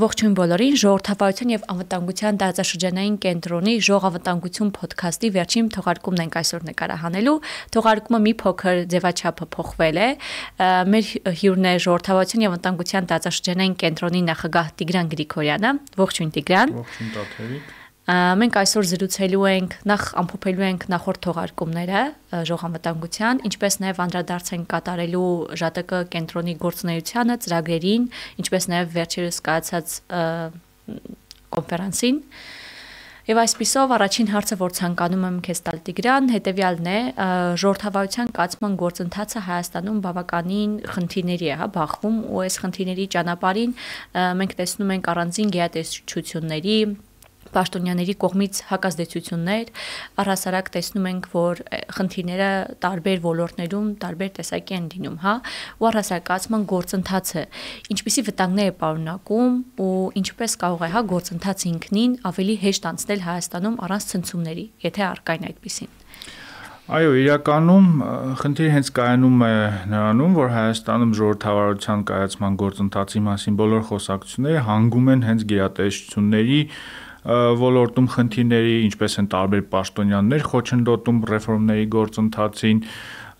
Ողջույն բոլորին, ժողովրդավարություն եւ անվտանգության տարածաշրջանային կենտրոնի ժողովրդավարություն ոդքասթի վերջին թողարկումն ենք այսօր նկարահանելու։ Թողարկումը մի փոքր ձևաչափը փոխվել է։ Մեր հյուրն է ժողովրդավարություն եւ անվտանգության տարածաշրջանային կենտրոնի նախագահ Տիգրան Գրիգորյանը։ Ողջույն Տիգրան։ Ողջույն Տաթևիկ։ Մենք այսօր զրուցելու ենք, նախ ամփոփելու ենք նախորդ թողարկումները ժողովրդանգության, ինչպես նաև անդրադարձ ենք կատարելու ԺՏԿ կենտրոնի գործունեությանը, ծրագրերին, ինչպես նաև վերջերս կայացած կոնֆերանսին։ Եվ այսպիսով առաջին հարցը, որ ցանկանում եմ քեզ տալ Տիգրան, հետեւյալն է՝ ժողովրդավարության կացման գործընթացը Հայաստանում բավականին խնդիրների է, հա, բախվում, ու այս խնդիրների ճանապարհին մենք տեսնում ենք առանձին գեատեսչությունների, պաշտոնյաների կողմից հակազդեցություններ, առհասարակ տեսնում ենք, որ խնդիրները տարբեր ոլորտներում տարբեր տեսակի են լինում, հա, ու առհասարակացման գործընթացը ինչպիսի վտանգներ է պարունակում ու ինչպես կարող է հա գործընթացը ինքնին ավելի հեշտ անցնել Հայաստանում առանց ցնցումների, եթե արկային այդպեսին։ Այո, իրականում խնդիրը հենց կայանում է նրանում, որ Հայաստանում ժողովրդավարության կայացման գործընթացի մասին բոլոր խոսակցությունները հանգում են հենց գերատեսչությունների ոլորտում խնդիրների, ինչպես են տարբեր պաշտոնյաներ խոչընդոտում ռեֆորմների գործընթացին,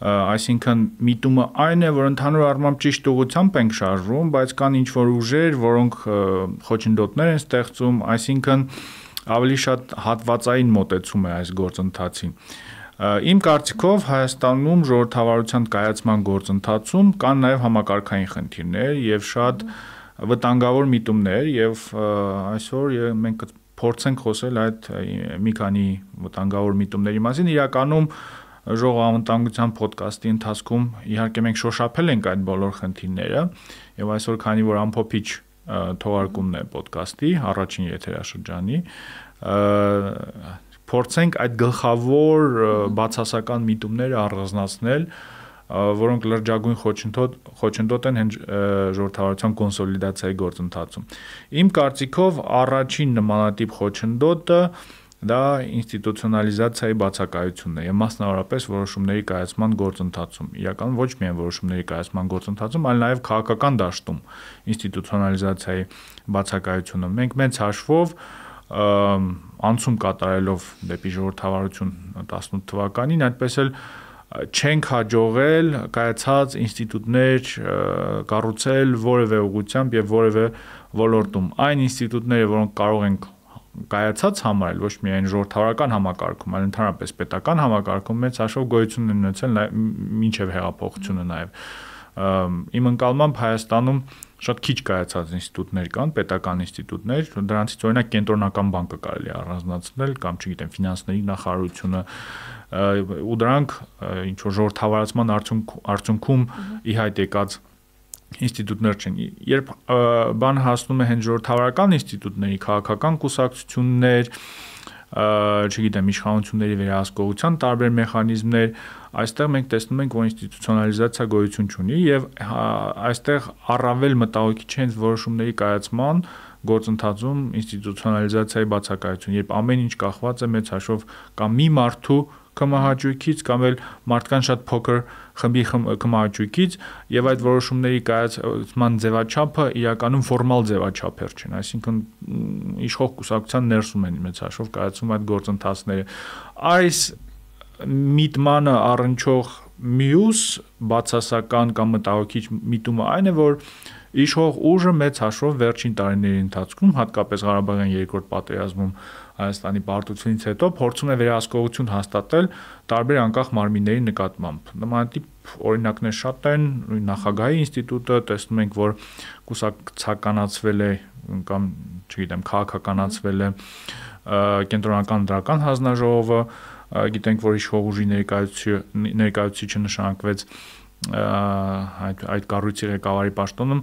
այսինքն միտումը այն է, որ ընդհանուր առմամբ ճիշտ ուղղությամբ ենք շարժվում, բայց կան ինչ որ ուժեր, որոնք խոչընդոտներ են ստեղծում, այսինքն ավելի շատ հատվածային մոտեցում է այս գործընթացին։ Իմ կարծիքով Հայաստանում ժողովրդավարության կայացման գործընթացում կան նաև համակարգային խնդիրներ եւ շատ վտանգավոր միտումներ եւ այսօր մենք փորձենք խոսել այդ մի քանի վտանգավոր միտումների մասին։ Իրականում ժողովրդավարության ոդկասթի ընթացքում իհարկե մենք շոշափել ենք այդ բոլոր խնդիրները եւ այսօր քանի որ ամփոփիչ թողարկումն է ոդկասթի առաջին եթերաշրջանի փորձենք այդ գլխավոր բացասական միտումները առանձնացնել որոնք լրջագույն խոչընդոտ խոչընդոտ են հենց ժողովրդավարության կոնսոլիդացիայի գործընթացում։ Իմ կարծիքով առաջին նմանատիպ խոչընդոտը դա ինստիտուցիոնալիզացիայի բացակայությունն է եւ մասնավորապես որոշումների կայացման գործընթացում։ Իրականում ոչ միայն որոշումների կայացման գործընթացում, այլ նաեւ քաղաքական դաշտում ինստիտուցիոնալիզացիայի բացակայությունը։ Մենք մեծ հաշվով անցում կատարելով դեպի ժողովրդավարություն 18 թվականին, այդպես էլ չենք հաջողել կայացած ինստիտուտներ կառուցել որևէ ուղությամբ եւ որևէ ոլորտում։ Այն ինստիտուտները, որոնք կարող ենք կայացած համարել ոչ միայն ժողովրդավարական համակարգում, այլ ընդհանրապես պետական համակարգում մեծ հաշվով գոյություն են ունեցել մինչև հեղափոխությունը նաև։ Իմ ընկալմամբ Հայաստանում շատ քիչ կայացած ինստիտուտներ կան, պետական ինստիտուտներ, դրանցից օրինակ կենտրոնական բանկը կարելի առանձնացնել կամ չգիտեմ ֆինանսների նախարարությունը ու դրանք ինչ որ ժողովրդավարացման արդյունքում ի հայտ եկած ինստիտուտներ չեն։ Երբ բան հասնում է հենց ժողովրդավարական ինստիտուտների, քաղաքական կուսակցություններ, չգիտեմ, իշխանությունների վերահսկողության տարբեր մեխանիզմներ, այստեղ մենք տեսնում ենք, որ ինստիտուցիոնալիզացիա գոյություն ունի եւ այստեղ առավել մտահոգիչ է հենց որոշումների կայացման գործընթացում ինստիտուցիոնալիզացիայի բացակայություն, երբ ամեն ինչ կախված է մեծ հաշվով կամ մի մարդու կմահաճույքից կամ էլ մարդկան շատ փոքր խմբի կմահաճույքից եւ այդ որոշումների կայացման ձևաչափը իրականում ֆորմալ ձևաչափեր չեն, այսինքն իշխող կուսակցության ներսում են մեծ հաշվով կայացում այդ գործընթացները։ Այս միտմանը առնչող մյուս բացասական կամ մտահոգիչ միտումը այն է, որ իշխող ուժը մեծ հաշվով վերջին տարիների ընթացքում, հատկապես Ղարաբաղյան երկրորդ պատերազմում Հայաստանի պարտությունից հետո փորձում է վերահսկողություն հաստատել տարբեր անկախ մարմինների նկատմամբ։ Նմանատիպ օրինակներ շատ են, նույն նախագահի ինստիտուտը տեսնում ենք, որ կուսակցականացվել է կամ չգիտեմ, քաղաքականացվել է կենտրոնական դրական հանձնաժողովը, գիտենք, որ իշխող ուժի ներկայացուցիչը ներկայացուցիչը նշանակվեց այդ այդ կառույցի ղեկավարի պաշտոնում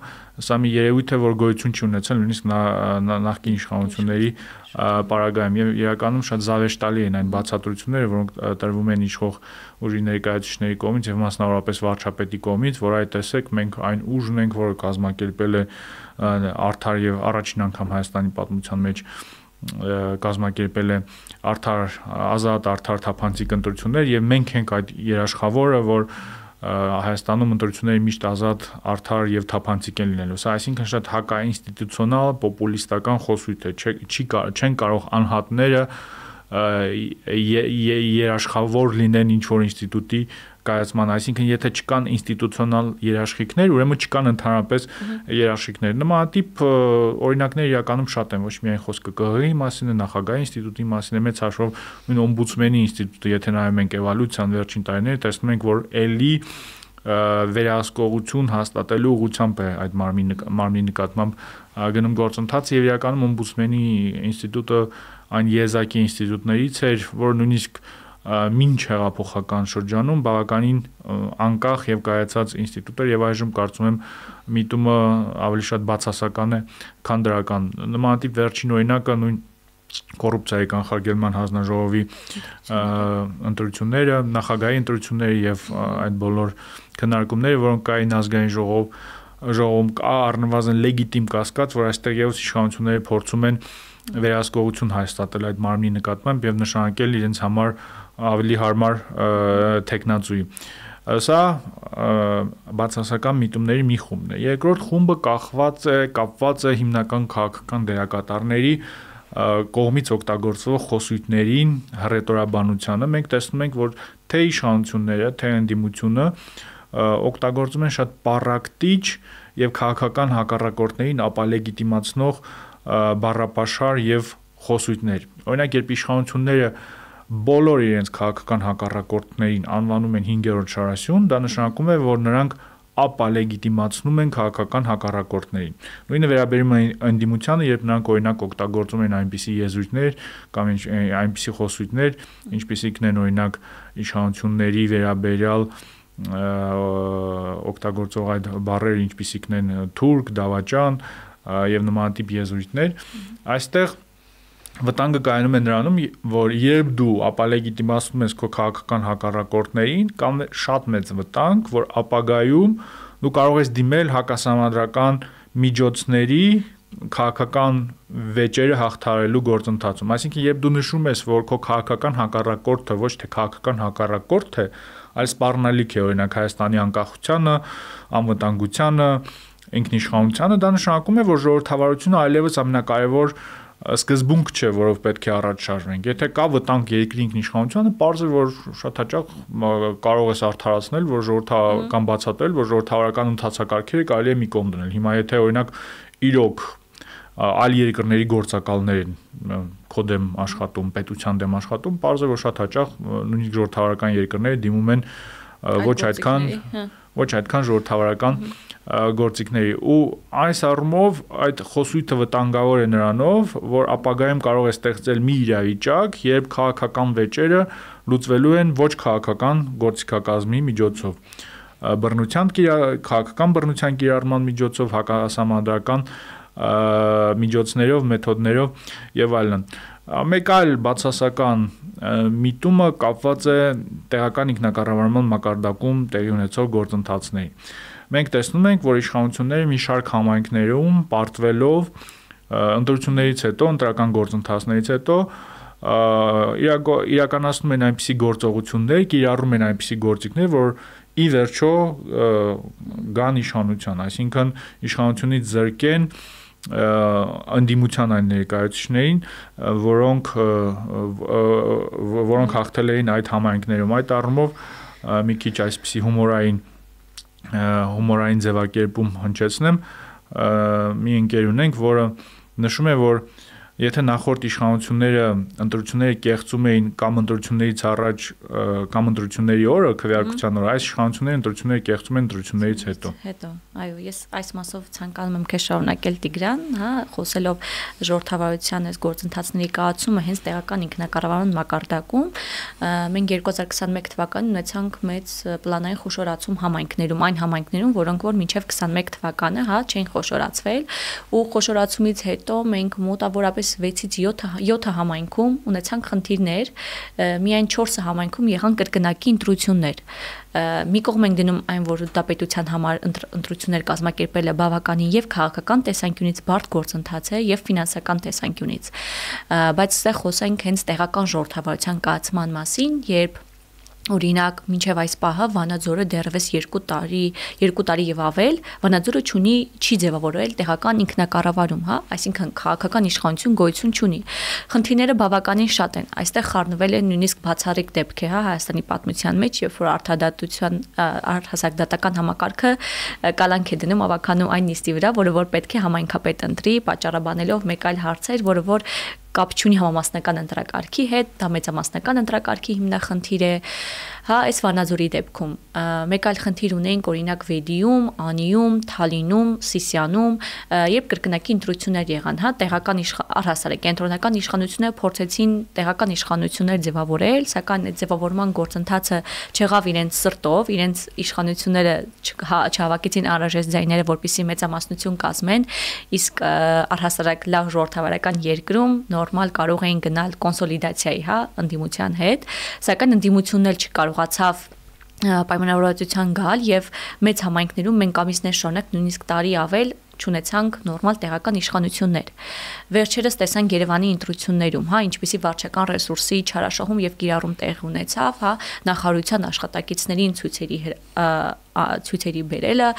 սա մի երևույթ է որ գոյություն չի ունեցել նույնիսկ նախկին իշխանությունների պարագայում եւ իրականում շատ զավեշտալի են այն բացատրությունները որոնք տրվում են իշխող ուժի ներկայացուցիչների կողմից եւ մասնավորապես վարչապետի կողմից որ այ տեսեք մենք այն ուժն ենք որը կազմակերպել է արդար եւ առաջին անգամ Հայաստանի պատմության մեջ կազմակերպել է արդար ազատ արդար թափանցիկ ընտրություններ եւ մենք ենք այդ երաշխավորը որ Հայաստանում ընտրությունները միշտ ազատ, արդար եւ թափանցիկ են լինելու։ Սա այսինքն շատ հակաինստիտուցիոնալ, պոպուլիստական խոսույթ է։ Չի չեն կարող անհատները երաշխավոր լինեն ինչ որ ինստիտուտի կայացման, այսինքն եթե չկան ինստիտուցիոնալ երաշխիքներ, ուրեմն չկան ընդհանրապես երաշխիքներ։ Նմանատիպ օրինակներ իրականում շատ են, ոչ միայն խոսքը ԿՂ-ի մասին է, նախագահի ինստիտուտի մասին է, մեծ հաշվով նույն օմբուդսմենի ինստիտուտը, եթե նայում ենք էվալյուցիան վերջին տարիները, տեսնում ենք, որ էլի վերահսկողություն հաստատելու ուղղությամբ է այդ մարմնի մարմնի նկատմամբ գնում գործընթաց եւ իրականում օմբուդսմենի ինստիտուտը այն եզակի ինստիտուտներից էր, որ նույնիսկ մինչ հեղափոխական շրջանում բավականին անկախ եւ կայացած ինստիտուտ էր եւ այժմ կարծում եմ միտումը ավելի շատ բացասական է, քան դրական։ Նմանատիպ վերջին օրինակը նույն կոռուպցիայի կանխարգելման հանձնաժողովի ընտրությունները, նախագահի ընտրությունները եւ այդ բոլոր քննարկումները, որոնք կային ազգային ժողով ժողովում կա առնվազն լեգիտիմ կասկած, որ այստեղ եւս իշխանությունները փորձում են վերահսկողություն հաստատել այդ մարմնի նկատմամբ եւ նշանակել իրենց համար ավելի հարմար տեխնացուի։ Սա բացասական միտումների մի խումբն է։ Երկրորդ խումբը կախված է, կապված է հիմնական քաղաքական դերակատարների կողմից օգտագործվող խոսույթներին, հռետորաբանությանը։ Մենք տեսնում ենք, որ թե իշխանությունները, թե ընդդիմությունը օգտագործում են շատ պարակտիչ եւ քաղաքական հակառակորդներին ապալեգիտիմացնող բառապաշար եւ խոսույթներ։ Օրինակ, երբ իշխանությունները բոլոր իրենց քաղաքական հակառակորդներին անվանում են 5-րդ շարասյուն, դա նշանակում է, որ նրանք ապա լեգիտիմացնում են քաղաքական հակառակորդներին։ Նույնը վերաբերում է ընդդիմությանը, երբ նրանք օրինակ օգտագործում են այնպիսի եզրույթներ կամ այնպիսի խոսույթներ, ինչպիսիքն են օրինակ իշխանությունների վերաբերյալ օգտագործող այդ բառերը, ինչպիսիքն են թուրք, դավաճան եւ նմանատիպ եզրույթներ, այստեղ վտանգը կայանում է նրանում, որ երբ դու ապալեգիտիմացնում ես քո քաղաքական հակառակորդներին, կամ շատ մեծ վտանգ, որ ապագայում դու կարող ես դիմել հակասամադրական միջոցների քաղաքական վեճերը հաղթարելու գործընթացում։ Այսինքն, երբ դու նշում ես, որ քո քաղաքական հակառակորդը ոչ թե քաղաքական հակառակորդ է, այլ սպառնալիք է օրինակ Հայաստանի անկախությանը, անվտանգությանը, ինքնիշխանությանը, դա նշանակում է, որ ժողովրդավարությունը այլևս ամենակարևոր սկզբունք չէ, որով պետք է առաջ շարժվենք։ Եթե կա վտանգ երկրի ինքնիշխանությանը, པարզ է, որ շատ հաճախ կարող ես արդարացնել, որ ժողովրդական բացատրել, որ ժողովրդավարական ընթացակարգերը կարելի է մի կողմ դնել։ Հիմա եթե օրինակ իրոք այլ երկրների գործակալներ են քո դեմ աշխատում, պետության դեմ աշխատում, པարզ է, որ շատ հաճախ նույնիսկ ժողովրդավարական երկրները դիմում են ոչ այդքան ոչ այդքան ժողովրդավարական գործիքների ու այս առումով այդ խոսույթը վտանգավոր է նրանով, որ ապագայում կարող է ստեղծել մի իրավիճակ, երբ քաղաքական վեճերը լուծվելու են ոչ քաղաքական գործիքակազմի միջոցով բռնության քաղաքական բռնության կիրառման միջոցով հակասամադրական միջոցներով, մեթոդներով եւ այլն։ Մեկ այլ բացասական միտումը կապված է տեղական ինքնակառավարման մակարդակում տեղի ունեցող գործընթացների մենք տեսնում ենք, որ իշխանությունները մի շարք համայնքներում պարտվելով ընտրություններից հետո, ընտրական գործընթացներից հետո իրականացնում են այնպիսի գործողություններ, կիրառում են այնպիսի գործիքներ, որ ի վերջո գան իշխանության, այսինքն իշխանությունից զրկեն անդիմության այն ներկայացուցիչներին, որոնք որոնք հաղթել էին այդ համայնքներում։ Այդ առումով մի քիչ այսպիսի հումորային հումորային ձևակերպում հնչեցնեմ, մի ընկեր ունենք, որը նշում է, որ Եթե նախորդ իշխանությունները ընտրությունները կեղծում էին կամ ընտրություններից առաջ կամ ընտրությունների օրը քվեարկության օրը, այս իշխանությունները ընտրությունները կեղծում են ընտրություններից հետո։ Հետո, այո, ես այս մասով ցանկանում եմ քեզ շարունակել Տիգրան, հա, խոսելով ժողովրդավարության այս գործընթացների կայացումը հենց տեղական ինքնակառավարման մակարդակում, մենք 2021 թվականին ունեցանք մեծ պլանային խոշորացում համայնքներում, այն համայնքներում, որոնք որ մինչև 21 թվականը, հա, չէին խոշորացվել, ու խոշորացումից հետո մենք մոտավորապես այս 6-ից 7 7 համայնքում ունեցանք խնդիրներ, միայն 4 համայնքում եղան կրկնակի ընտրություններ։ Մի կողմ ենք դնում այն, որ դա պետության համար ընտրություններ կազմակերպելը բավականին եւ քաղաքական տեսանկյունից բարդ գործընթաց է եւ ֆինանսական տեսանկյունից։ Բայց այստեղ խոսենք հենց տեղական ժողովրդավարության կայացման մասին, երբ Օրինակ, մինչև այս պահը Վանաձորը դեռևս 2 տարի, 2 տարի եւ ավել Վանաձորը ճունի չի ձևավորել տեղական ինքնակառավարում, հա, այսինքն քաղաքական իշխանություն գոյություն չունի։ Խնդիրները բավականին շատ են։ Այստեղ խառնվել է նույնիսկ բացառիկ դեպք է, հա, Հայաստանի պատմության մեջ, երբ որ արդադատության հասարակդատական համակարգը կալանք է դնում ավականու այն նիստի վրա, որը որ պետք է համայնքապետ ընտրի, պատճառաբանելով մեկ այլ հարցեր, որը որ կապ չունի համամասնական ընտրակարգի հետ, դա մեծամասնական ընտրակարգի հիմնախնդիր է, հա, այս Վանաձորի դեպքում։ Մեկ այլ խնդիր ունենք օրինակ Վեդիում, Անիում, Թալինում, Սիսիանում, երբ կրկնակի ընտրություններ եղան, հա, տեղական առհասարակ կենտրոնական իշխանությունները փորձեցին տեղական իշխանություններ ձևավորել, սակայն այդ ձևավորման գործընթացը չեղավ իրենց սրտով, իրենց իշխանությունները հա, չհավաքեցին անհրաժեշտ ձայները, որպիսի մեծամասնություն կազմեն, իսկ առհասարակ լավ ժողովրդավարական երկրում նորմալ կարող էին գնալ կոնսոլիդացիայի, հա, ընդդիմության հետ, սակայն ընդդիմությունն էլ չկարողացավ պայմանավորվածության գալ եւ մեծ համայնքներում մենք ամիսներ շարունակ նույնիսկ տարի ավել ճանաչանք նորմալ տեղական իշխանություններ։ Վերջերս տեսանք Երևանի ընտրություններում, հա, ինչպիսի վարչական ռեսուրսի չարաշահում եւ կիրառում տեղ ունեցավ, հա, նախարարության աշխատակիցներին ցույցերի ցույցերի բերելը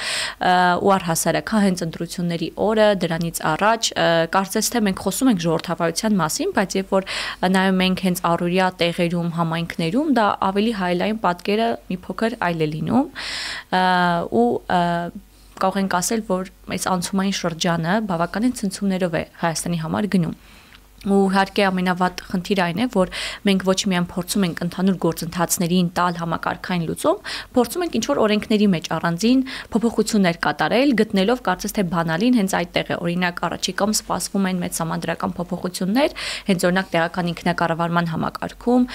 ու առհասարակ հա հենց ընտրությունների օրը դրանից առաջ կարծես թե մենք խոսում ենք ժողովրդավարության մասին, բայց երբ որ նայում ենք հենց առօրյա տեղերում, համայնքներում, դա ավելի հայլային պատկերը մի փոքր այլ է լինում ու կարող ենք ասել, որ այս անցումային շրջանը բավականին ցնցումներով է Հայաստանի համար գնում ու իհարկե ամենավատ խնդիրը այն է, որ մենք ոչ միայն փորձում ենք ընդհանուր գործընթացներին տալ համակարգային լուծում, փորձում ենք ինչ-որ օրենքների մեջ առանձին փոփոխություններ կատարել, գտնելով կարծես թե բանալին հենց այդտեղ է։ Օրինակ առաջիկամ սպասվում են մեծ համանդրական փոփոխություններ, հենց օրինակ տեղական ինքնակառավարման համակարգում,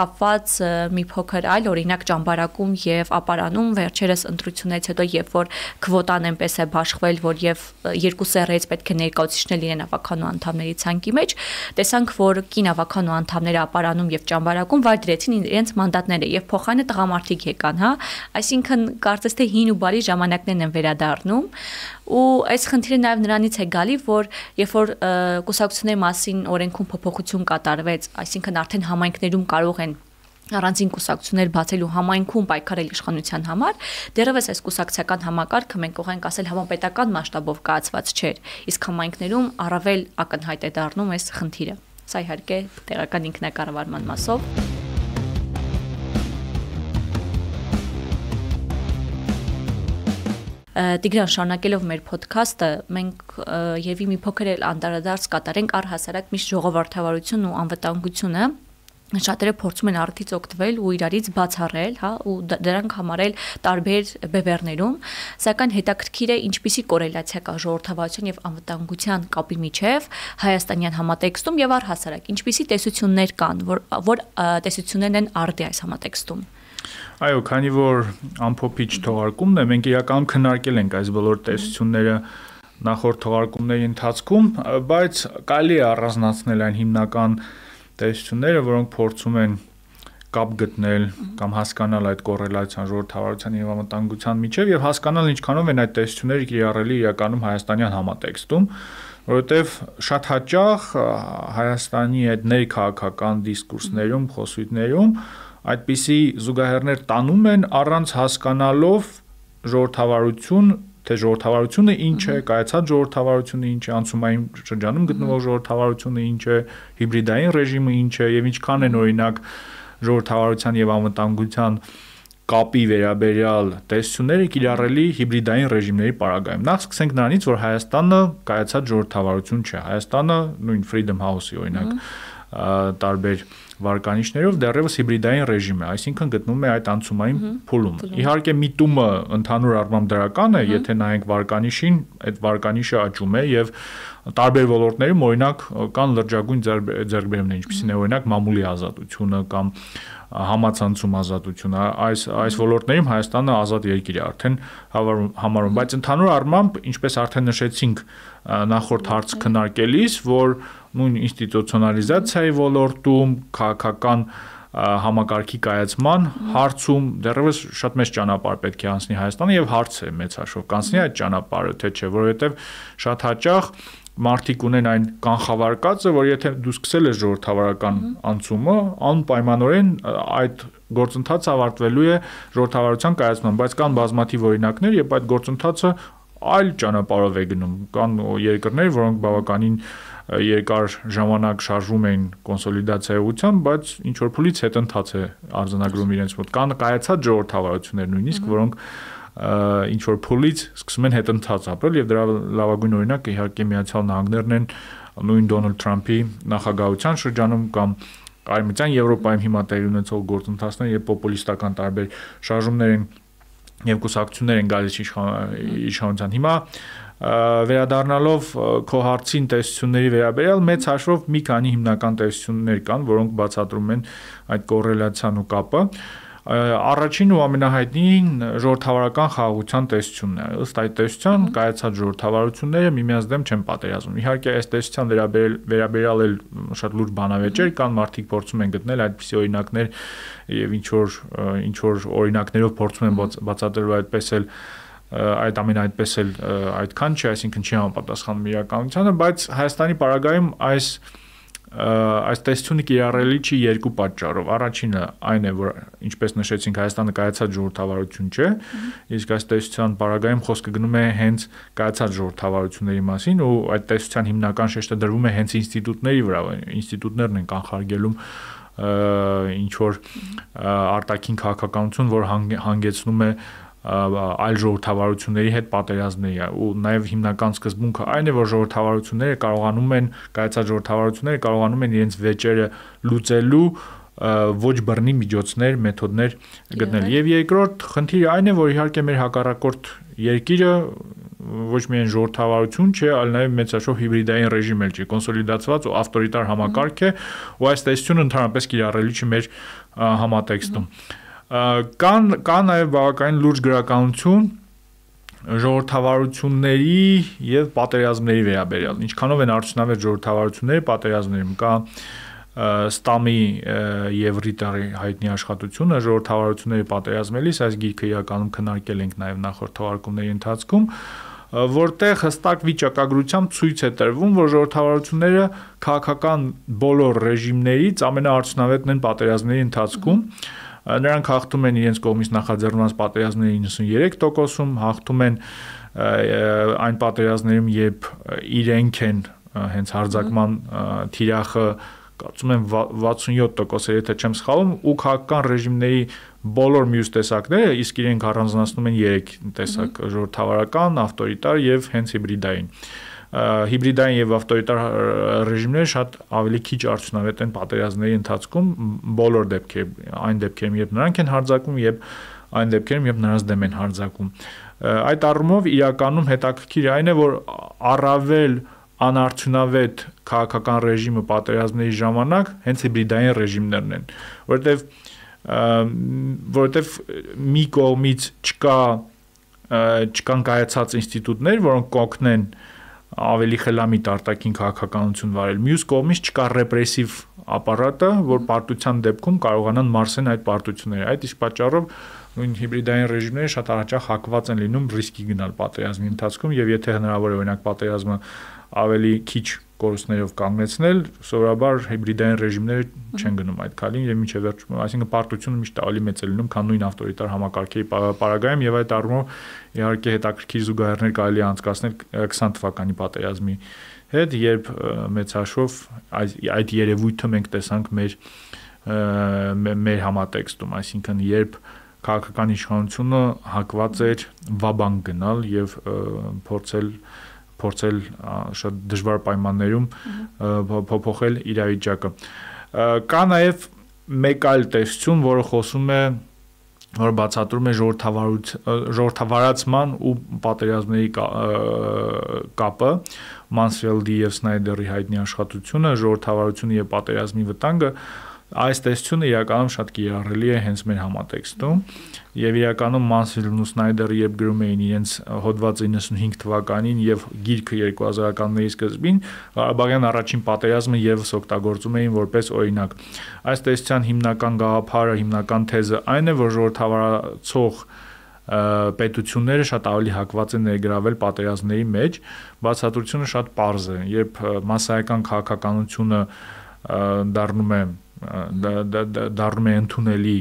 կապված մի փոքր այլ օրինակ ճամբարակում եւ ապարանում վերջերս ընտրությունից հետո երբ որ քվոտան այնպես է բաշխվել, որ եւ երկու սերից պետք է ներկայացնել իրեն ավականու անդամների ցանկի մեջ, տեսանք, որ կին ավականու անդամները ապարանում եւ ճամբարակում վայր դրեցին իրենց մանդատները եւ փոխանը տղամարդիկ եկան, հա, այսինքն կարծես թե հին ու բարի ժամանակներն են վերադառնում ու այս խնդիրը նաև նրանից է գալի, որ երբ որ կուսակցությունների մասին օրենքում փոփոխություն կատարվեց, այսինքն արդեն համայնքներում կարող են առանձին կուսակցություններ բացելու համայնքում պայքարել իշխանության համար, դեռևս այս կուսակցական համակարգը մենք կարող ենք ասել համապետական մասշտաբով կայացված չէր, իսկ համայնքներում առավել ակնհայտ է դառնում այս խնդիրը։ Սա իհարկե տեղական ինքնակառավարման մասով Տիգրան շարունակելով մեր ոդքասթը, մենք եւի մի փոքր էլ անդրադարձ կատարենք առհասարակ միշտ ժողովրդավարություն ու անվտանգությունը շատերը փորձում են արդից օգտվել ու իրարից բացառել, հա, ու դրանք համարել տարբեր բևեռներում, սակայն հետաքրքիր է ինչպիսի կորելացիա կա ժողովրդավարության եւ անվտանգության կապի միջև հայաստանյան համատեքստում եւ առհասարակ ինչպիսի տեսություններ կան, որ որ տեսություններն են արդի այս համատեքստում։ Այո, քանի որ ամփոփիչ թողարկումն է, մենք իրականում քննարկել ենք այս բոլոր տեսությունները նախորդ թողարկումների ընթացքում, բայց կարելի է առանձնացնել այն հիմնական տեսությունները, որոնք փորձում են կապ գտնել կամ հասկանալ այդ կոռելացիան ժողովրդավարության եւ անվտանգության միջև եւ հասկանալ ինչքանով են այդ տեսությունները կիրառելի իրականում հայաստանյան համատեքստում, որովհետեւ շատ հաճախ Հայաստանի այդ ներքաղաքական դիսկուրսներում, խոսույթներում այդպիսի զուգահեռներ տանում են առանց հասկանալով ժողովրդավարություն թե ժողովրդավարությունը ինչ է, կայացած ժողովրդավարությունը ինչ է, անցումային շրջանում գտնվող ժողովրդավարությունը ինչ է, հիբրիդային ռեժիմը ինչ է եւ ինչքան են օրինակ ժողովրդավարության եւ անվտանգության կապի վերաբերյալ տեսությունները կիրառելի հիբրիդային ռեժիմների պարագայում։ Նախ սկսենք նրանից, որ Հայաստանը կայացած ժողովրդավարություն չէ։ Հայաստանը նույն Freedom House-ի օրինակ տարբեր վարկանիշներով դեռևս հիբրիդային ռեժիմ է, այսինքն գտնվում է այդ անցումային փուլում։ Իհարկե միտումը ընդհանուր առմամբ դրական է, եթե նայենք վարկանիշին, այդ վարկանիշը աճում է եւ տարբեր ոլորտներում օրինակ կան լրջագույն ձեռքբերումներ, ինչպիսին է օրինակ մամուլի ազատությունը կամ համացանցում ազատությունը այս այս ոլորտներում Հայաստանը ազատ երկիր է արդեն համարում բայց ընդհանուր առմամբ ինչպես արդեն նշեցինք նախորդ հարց քննարկելիս որ նույն ինստիտուցիոնալիզացիայի ոլորտում քաղաքական համակարգի կայացման հարցում դեռևս շատ մեծ ճանապարհ պետք է անցնի Հայաստանը եւ հարց է մեծ հաշվով կանցնի այդ ճանապարհը թե չէ որովհետեւ շատ հաճախ մարդիկ ունեն այն կանխավարկածը, որ եթե դու սկսել ես ժողովրդավարական անցումը, անպայմանորեն այդ գործընթացը ավարտվելու է ժողովրդավարության կայացմամբ, բայց կան բազմաթիվ օրինակներ, երբ այդ գործընթացը այլ ճանապարհով է գնում։ Կան երկրներ, որոնք բավականին երկար ժամանակ շարժում էին կոնսոլիդացիայի ուղղությամբ, բայց ինչ որ փուլից հետ ընթաց է արձանագրում իրենց մոտ։ Կան կայացած ժողովրդավարություններ նույնիսկ, որոնք ինչ որ փուլից սկսում են հետ ընթաց ապրել եւ դրա լավագույն օրինակը իհարկե Միացյալ Նահանգներն են նույն Դոնալդ Թրամփի նախագահության շրջանում կամ Արևմտյան Եվրոպայում հիմա տեղի ունեցող գործընթացները եւ պոպուլիստական տարբեր շարժումներ են եւ կուսակցություններ են գալիս իշխանության։ Հիմա վերադառնալով քո հարցին տեսությունների վերաբերյալ մեծ հաշվով մի քանի հիմնական տեսություններ կան, որոնք բացատրում են այդ կոռելացիան ու կապը առաջին ու ամենահայտնին ժողովրդավարական խաղաղության տեսությունն է։ Ըստ այդ տեսության կայացած ժողովրդավարությունները միմյանց դեմ չեն պատերազմում։ Իհարկե, այս տեսության վերաբերել վերաբերյալ էլ շատ լուրջ բանավեճեր կան, մարդիկ փորձում են գտնել այդպիսի օրինակներ եւ ինչ որ ինչ որ օրինակներով փորձում են բացատրել այդպես էլ այդ ամենը այդպես էլ այդքան չի, այսինքն չի համապատասխանում իրականությանը, բայց Հայաստանի պարագայում այս այս տեսությունը կիրառելի չի երկու պատճառով։ Առաջինը այն է, որ ինչպես նշեցինք, Հայաստանը կայացած ժողովրդավարություն չէ, իսկ այս տեսության պարագայում խոսքը գնում է հենց կայացած ժողովրդավարությունների մասին ու այդ տեսության հիմնական շեշտը դրվում է հենց ինստիտուտների վրա, ինստիտուտներն են կանխարգելում ինչ որ արտաքին քաղաքականություն, որ հանգեցնում է այլ ժողովրդավարությունների հետ պատերազմների ու նաև հիմնական սկզբունքը այն է որ ժողովրդավարությունները կարողանում են կայացած ժողովրդավարությունները կարողանում են իրենց վեճերը լուծելու ոչ բռնի միջոցներ, մեթոդներ գտնել։ Եվ երկրորդ խնդիրը այն է, որ իհարկե մեր հակառակորդ երկիրը ոչ միայն ժողովրդավարություն չէ, այլ նաև մեծաշով հիբրիդային ռեժիմ էլ չի, կոնսոլիդացված ու ավտորիտար համակարգ է, ու այս տեսությունը ընդհանրապես կիրառելի չի մեր համատեքստում։ -hmm կան կա նաև բավականին լուրջ գրականություն ժողովրդավարությունների եւ պատերազմների վերաբերյալ ինչքանով են արդյունավետ ժողովրդավարությունները պատերազմներում կա ստամի եւ ռիտարի հայտնի աշխատությունը ժողովրդավարությունների պատերազմելիս այս գիրքը իրականում քննարկել ենք նաեւ նախորդ թվարկումների ընթացքում որտեղ հստակ վիճակագրությամբ ցույց է տրվում, որ ժողովրդավարությունները քաղաքական բոլոր ռեժիմներից ամենաարդյունավետն են պատերազմների ընթացքում։ mm -hmm Նրանք հաղթում են իրենց կողմից նախաձեռնված պատերազմների 93%-ում, հաղթում են այն պատերազմներում, երբ իրենք են հենց հարձակման թիրախը կարծում եմ 67% է, եթե չեմ սխալվում, ու քաղաքական ռեժիմների բոլոր մյուս տեսակները իսկ իրենք առանձնացնում են 3 տեսակ՝ ժողովրդավարական, ավտորիտար եւ հենց հիբրիդային հիբրիդային եւ ավտորիտար ռեժիմները շատ ավելի քիչ արդյունավետ են պատերազմների ընթացքում բոլոր դեպքերում, այն դեպքերում, երբ նրանք են հարձակվում եւ այն դեպքերում, երբ նրանց դեմ են հարձակվում։ Այդ առումով իրականում հետաքրքիր այն է, որ առավել անարդյունավետ քաղաքական ռեժիմը պատերազմների ժամանակ հենց հիբրիդային ռեժիմներն են, որովհետեւ որովհետեւ մի կողմից չկա չկան կայացած ինստիտուտներ, որոնք կօգնեն ավելի խելամիտ արտաքին քաղաքականություն վարել։ Մյուս կողմից չկա ռեպրեսիվ ապարատը, որ պարտության դեպքում կարողանան մարսեն այդ պարտությունները։ Այդ իսկ պատճառով նույն հիբրիդային ռեժիմները շատ առաջ հակված են լինում ռիսկի գնալ պատերազմի ընթացքում եւ եթե հնարավոր է օրինակ պատերազմը ավելի քիչ կորուստներով կանգնեցնել, սովորաբար հիբրիդային ռեժիմները չեն գնում այդ քալին եւ միջև վերջ, այսինքն պարտությունը միշտ ավելի մեծ է լինում, քան նույն ավտորիտար համակարգերի պարագայում եւ այդ առումով իհարկե հետաքրքիր զուգահեռներ կարելի անցկացնել 20 թվականի պատերազմի հետ, երբ մեծ հաշվով այդ երևույթը մենք տեսանք մեր մեր համատեքստում, այսինքն երբ քաղաքական իշխանությունը հակված էր վաբանկ գնալ եւ փորձել փորձել շատ դժվար պայմաններում փոփոխել իրավիճակը։ Կա նաև մեկ այլ տեսություն, որը խոսում է որ բացատրում է ժողովրդավարացման ու պատերազմների կապը Մանսֆելդի եւ Սնայդերի հայտնի աշխատությունը ժողովրդավարությունը եւ պատերազմի վտանգը այս տեսությունը իրականում շատ կիրառելի է հենց մեր համատեքստում եւ իրականում Mansfield-ն ու Snyder-ը երբ գրում էին իրենց հոդվածը 95 թվականին եւ գիրքը 2000-ականների սկզբին Ղարաբաղյան առաջին պատերազմը եւս օգտագործում էին որպես օրինակ այս տեսության հիմնական գաղափարը հիմնական թեզը այն է որ ժողովրդավարացող պետությունները շատ ավելի հակված են ներգրավել պատերազմների մեջ բացատրությունը շատ པարզ է երբ massայական քաղաքականությունը դառնում է դառնում է ընդունելի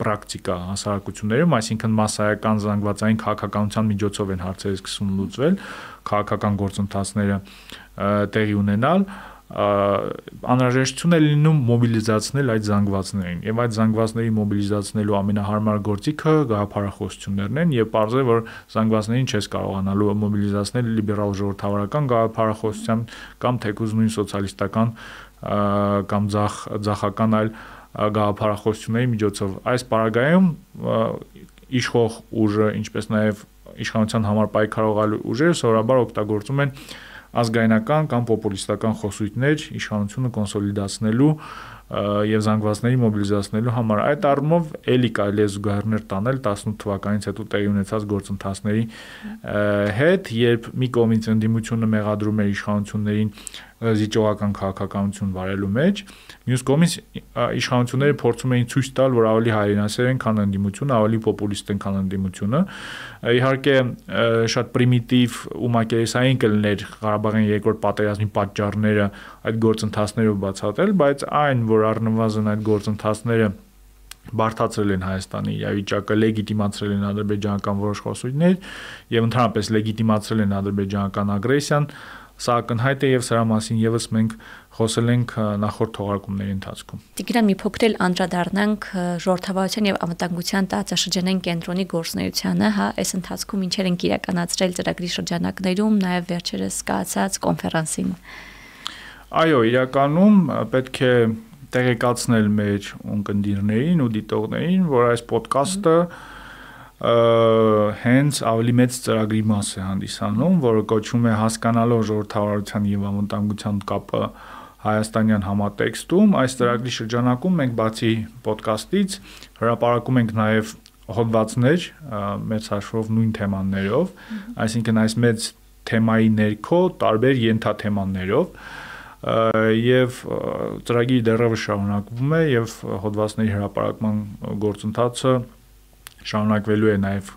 պրակտիկա հասարակություններում, այսինքն massայական զանգվածային քաղաքականության միջոցով են հարցերը սկսում լուծվել, քաղաքական գործընթացները տեղի ունենալ, անհրաժեշտություն է լինում մոբիլիզացնել այդ զանգվածներին եւ այդ զանգվածների մոբիլիզացնելու ամենահարմար գործիքը գաղափարախոսություններն են եւ ողջե որ զանգվածներին չես կարողանալու մոբիլիզացնել լիբերալ ժողովրդավարական գաղափարախոսության կամ թեկուզ նույն սոցիալիստական կամ ցախ ցախական այլ գաղափարախոսությունների միջոցով այս պարագայում իշխող ուժը ինչպես նաև իշխանության համար պայքարողալու ուժերը սովորաբար օգտագործում են ազգայնական կամ պոպուլիստական խոսույթներ իշխանությունը կոնսոլիդացնելու եւ զանգվածների մոբիլիզացնելու համար այդ առումով ելի կարելի է զուգահեռներ տանել 18 թվականից հետո տեղի ունեցած գործընթացների հետ, երբ մի կողմից ընդդիմությունը մեղադրում էր իշխանություններին զիջողական քաղաքականություն վարելու մեջ, մյուս կողմից իշխանությունները փորձում էին ցույց տալ, որ ավելի հայրենասեր են, քան ընդդիմությունը, ավելի պոպուլիստ են, քան ընդդիմությունը։ Իհարկե շատ պրիմիտիվ ու մակերեսային կլներ Ղարաբաղյան երկրորդ պատերազմի պատճառները այդ գործընթացներով բացատրել, բայց այն, որ առնվազն այդ գործընթացները բարթացրել են Հայաստանի իրավիճակը, լեգիտիմացրել են ադրբեջանական որոշ խոսույթներ եւ ընդհանրապես լեգիտիմացրել են ադրբեջանական ագրեսիան, Սա ակնհայտ է եւ սրա մասին եւս մենք խոսել ենք նախորդ թողարկումների ընթացքում։ Տիգրան մի փոքր էլ անդրադառնանք ժողովրդավարության եւ անվտանգության տարածաշրջանային կենտրոնի գործնեությանը, հա, այս ընթացքում ինչեր են իրականացրել ծրագրի շրջանակներում, նաեւ վերջերս կայացած կոնֆերանսին։ Այո, իրականում պետք է տեղեկացնել մեր ունկնդիրներին ու դիտողներին, որ այս ոդկասթը mm -hmm հենց ավելի մեծ ծրագրի մաս է հանդիսանում, որը կոչվում է հասկանալով ժողովրդավարության եւ անվտանգության կապը հայաստանյան համատեքստում այս ծրագրի շրջանակում մենք բացի ոդկասթից հրապարակում ենք նաև հոդվածներ մեծ հաշվով նույն թեմաներով, այսինքն այս մեծ թեմայի ներքո տարբեր ենթաթեմաներով եւ ծրագիրը դեռևս շարունակվում է եւ հոդվածների հրապարակման գործընթացը շարունակվելու է նաև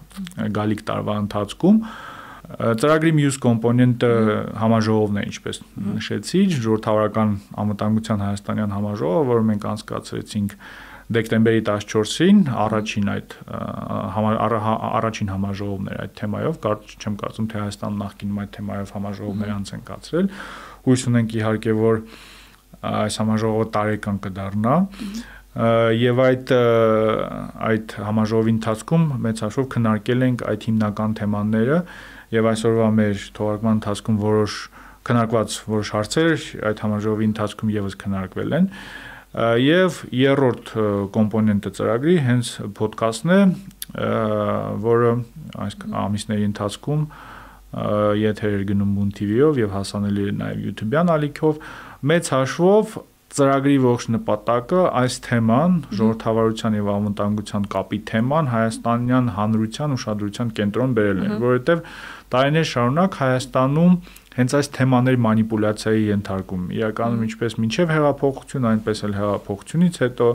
գալիք տարվա ընթացքում ծրագրի մյուս կոմպոնենտը համաժողովն է, ինչպես նշեցի, ժողովրդավարական անվտանգության հայաստանյան համաժողովը, որը մենք անցկացրեցինք դեկտեմբերի 14-ին առաջին այդ առաջին համաժողովն էր այդ թեմայով, կարծ չեմ կարծում թե Հայաստան նախկինում այդ թեմայով համաժողովներ անց են կացրել։ Հույս ունենք իհարկե, որ այս համաժողովը տարեկան կդառնա եւ այդ այդ համաժողովի ընթացքում մեծ հաշվով քննարկել ենք այդ հիմնական թեմաները եւ այսօրվա մեր թողարկման ընթացքում որոշ քննարկված որոշ հարցեր այդ համաժողովի ընթացքում եւս քննարկվել են եւ երրորդ կոմպոնենտը ծրագրի հենց ոդկասթն է որը այս ամիսների ընթացքում եթեր գնում Moon TV-ով եւ հասանելի է նաեւ YouTube-յան ալիքով մեծ հաշվով ծրագրի ողջ նպատակը այս թեման ժողովրդավարության եւ անվտանգության կապի թեման հայաստանյան հանրության ուշադրության կենտրոն բերել են, որովհետեւ տարիներ շարունակ Հայաստանում հենց այս թեմաների մանիպուլյացիայի ենթարկում իրականում ինչպես մինչև հեղափոխություն, այնպես էլ հեղափոխությունից հետո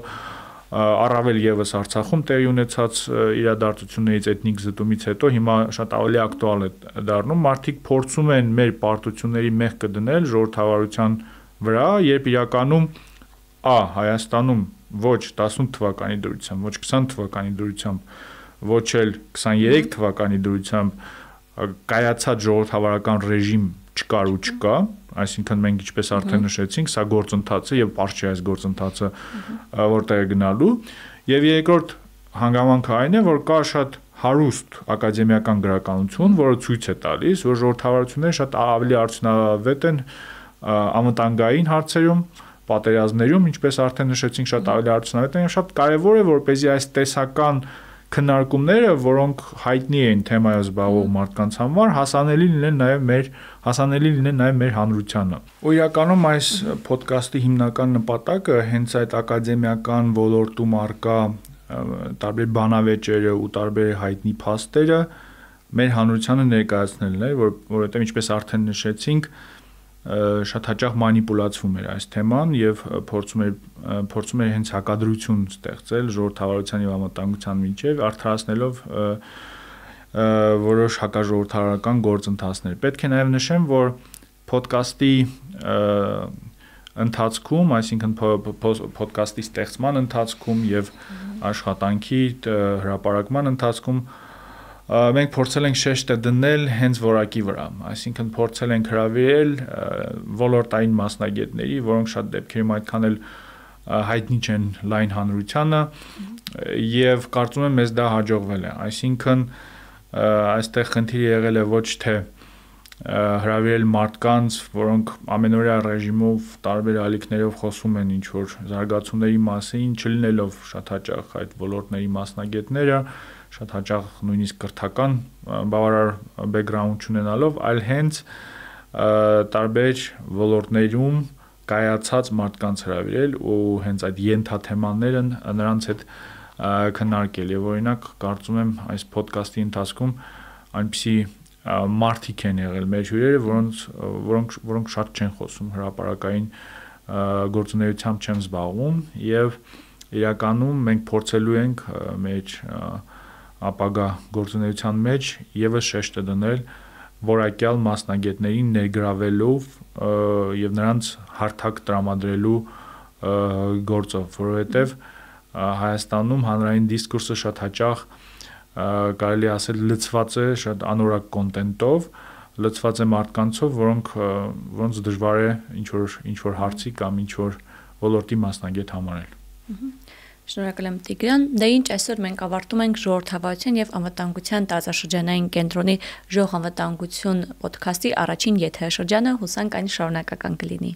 առավել եւս Արցախում տեղի ունեցած իրադարձություններից էթնիկ զտումից հետո հիմա շատ ավելի ակտուալ է դառնում մարդիկ փորձում են մեր պարտությունների մեղքը դնել ժողովրդավարության վրա, երբ իրականում ա Հայաստանում ոչ 18 թվականի դրությամբ, ոչ 20 թվականի դրությամբ, ոչ էլ 23 թվականի դրությամբ կայացած ժողովրդավարական ռեժիմ չկար ու չկա, այսինքն մենք ինչպես արդեն նշեցինք, սա գործընթաց է եւ բարձ չէ այս գործընթացը որտեղ է գնալու եւ երկրորդ հանգամանքը այն է, որ կա շատ հարուստ ակադեմիական գրականություն, որը ցույց է տալիս, որ ժողովրդավարությունները շատ ավելի արդյունավետ են անվտանգային հարցերում, պատերազմներում, ինչպես արդեն նշեցինք, շատ ավելի արդյունավետ են եւ շատ կարեւոր է, որպեսզի այս տեսական քննարկումները, որոնք հայտնի են թեմայով զբաղվող մարդկանց համար, հասանելի լինեն նաև մեր հասանելի լինեն նաև մեր հանրությանը։ Ու իրականում այս ոդկասթի հիմնական նպատակը հենց այդ ակադեմիական ոլորտում արկա տարբեր բանավեճերը ու տարբեր հայտնի փաստերը մեր հանրությանը ներկայացնելն է, որ որովհետև ինչպես արդեն նշեցինք, շատ հաճախ մանիպուլացվում էր այս թեման եւ փորձում էր փորձում էր հենց հակադրություն ստեղծել ժողովրդավարության եւ անվտանգության միջև արդարացնելով որոշ հակաժողովրդարական գործընթացներ։ Պետք է նաեւ նշեմ, որ ոդկասթի ընթացքում, այսինքն ոդկասթի ստեղծման ընթացքում եւ աշխատանքի հրապարակման ընթացքում մենք փորձել ենք շեշտը դնել հենց որակի վրա, այսինքն փորձել ենք հravirել ոլորտային մասնագետների, որոնք շատ դեպքերում այդքան էլ հայտնի չեն լայն հանրությանը եւ կարծում եմ մեզ դա հաջողվել է, այսինքն այստեղ խնդիրը եղել է ոչ թե հravirել մարդկանց, որոնք ամենօրյա ռեժիմով տարբեր ալիքներով խոսում են ինչ որ զարգացումների մասին, չլինելով շատ հաճախ այդ ոլորտների մասնագետները, շատ հաճախ նույնիսկ կրթական բավարար բեքգրաունդ ունենալով, այլ հենց տարբեր ոլորտներում կայացած մարդկանց հravirել ու հենց այդ ենթաթեմաները նրանց հետ քննարկել եւ օրինակ կարծում եմ այս ոդկասթի ընթացքում այնպիսի մարդիկ են եղել մեր հյուրերը, որոնց որոնք որոնք շատ չեն խոսում հրաապարակային գործունեությամբ չեն զբաղվում եւ իրականում մենք փորձելու ենք մեր ապագա գործունեության մեջ եւս շեշտը դնել որակյալ մասնագետներին ներգրավելով եւ նրանց հարթակ տրամադրելու գործով, որովհետեւ Հայաստանում հանրային դիսկուրսը շատ հաճախ կարելի ասել լծված է շատ անորակ կոնտենտով, լծված է մարդկանցով, որոնք որոնց դժվար է ինչ որ ինչ որ հարցի կամ ինչ որ ոլորտի մասնագետ համարել։ Շնորհակալ եմ Տիգրան։ Դե ինչ այսօր մենք ավարտում ենք ժողովրդավարության եւ անվտանգության տարածաշրջանային կենտրոնի ժող անվտանգություն ոդքասթի առաջին եթերաշրջանը, հուսանք այն շարունակական կլինի։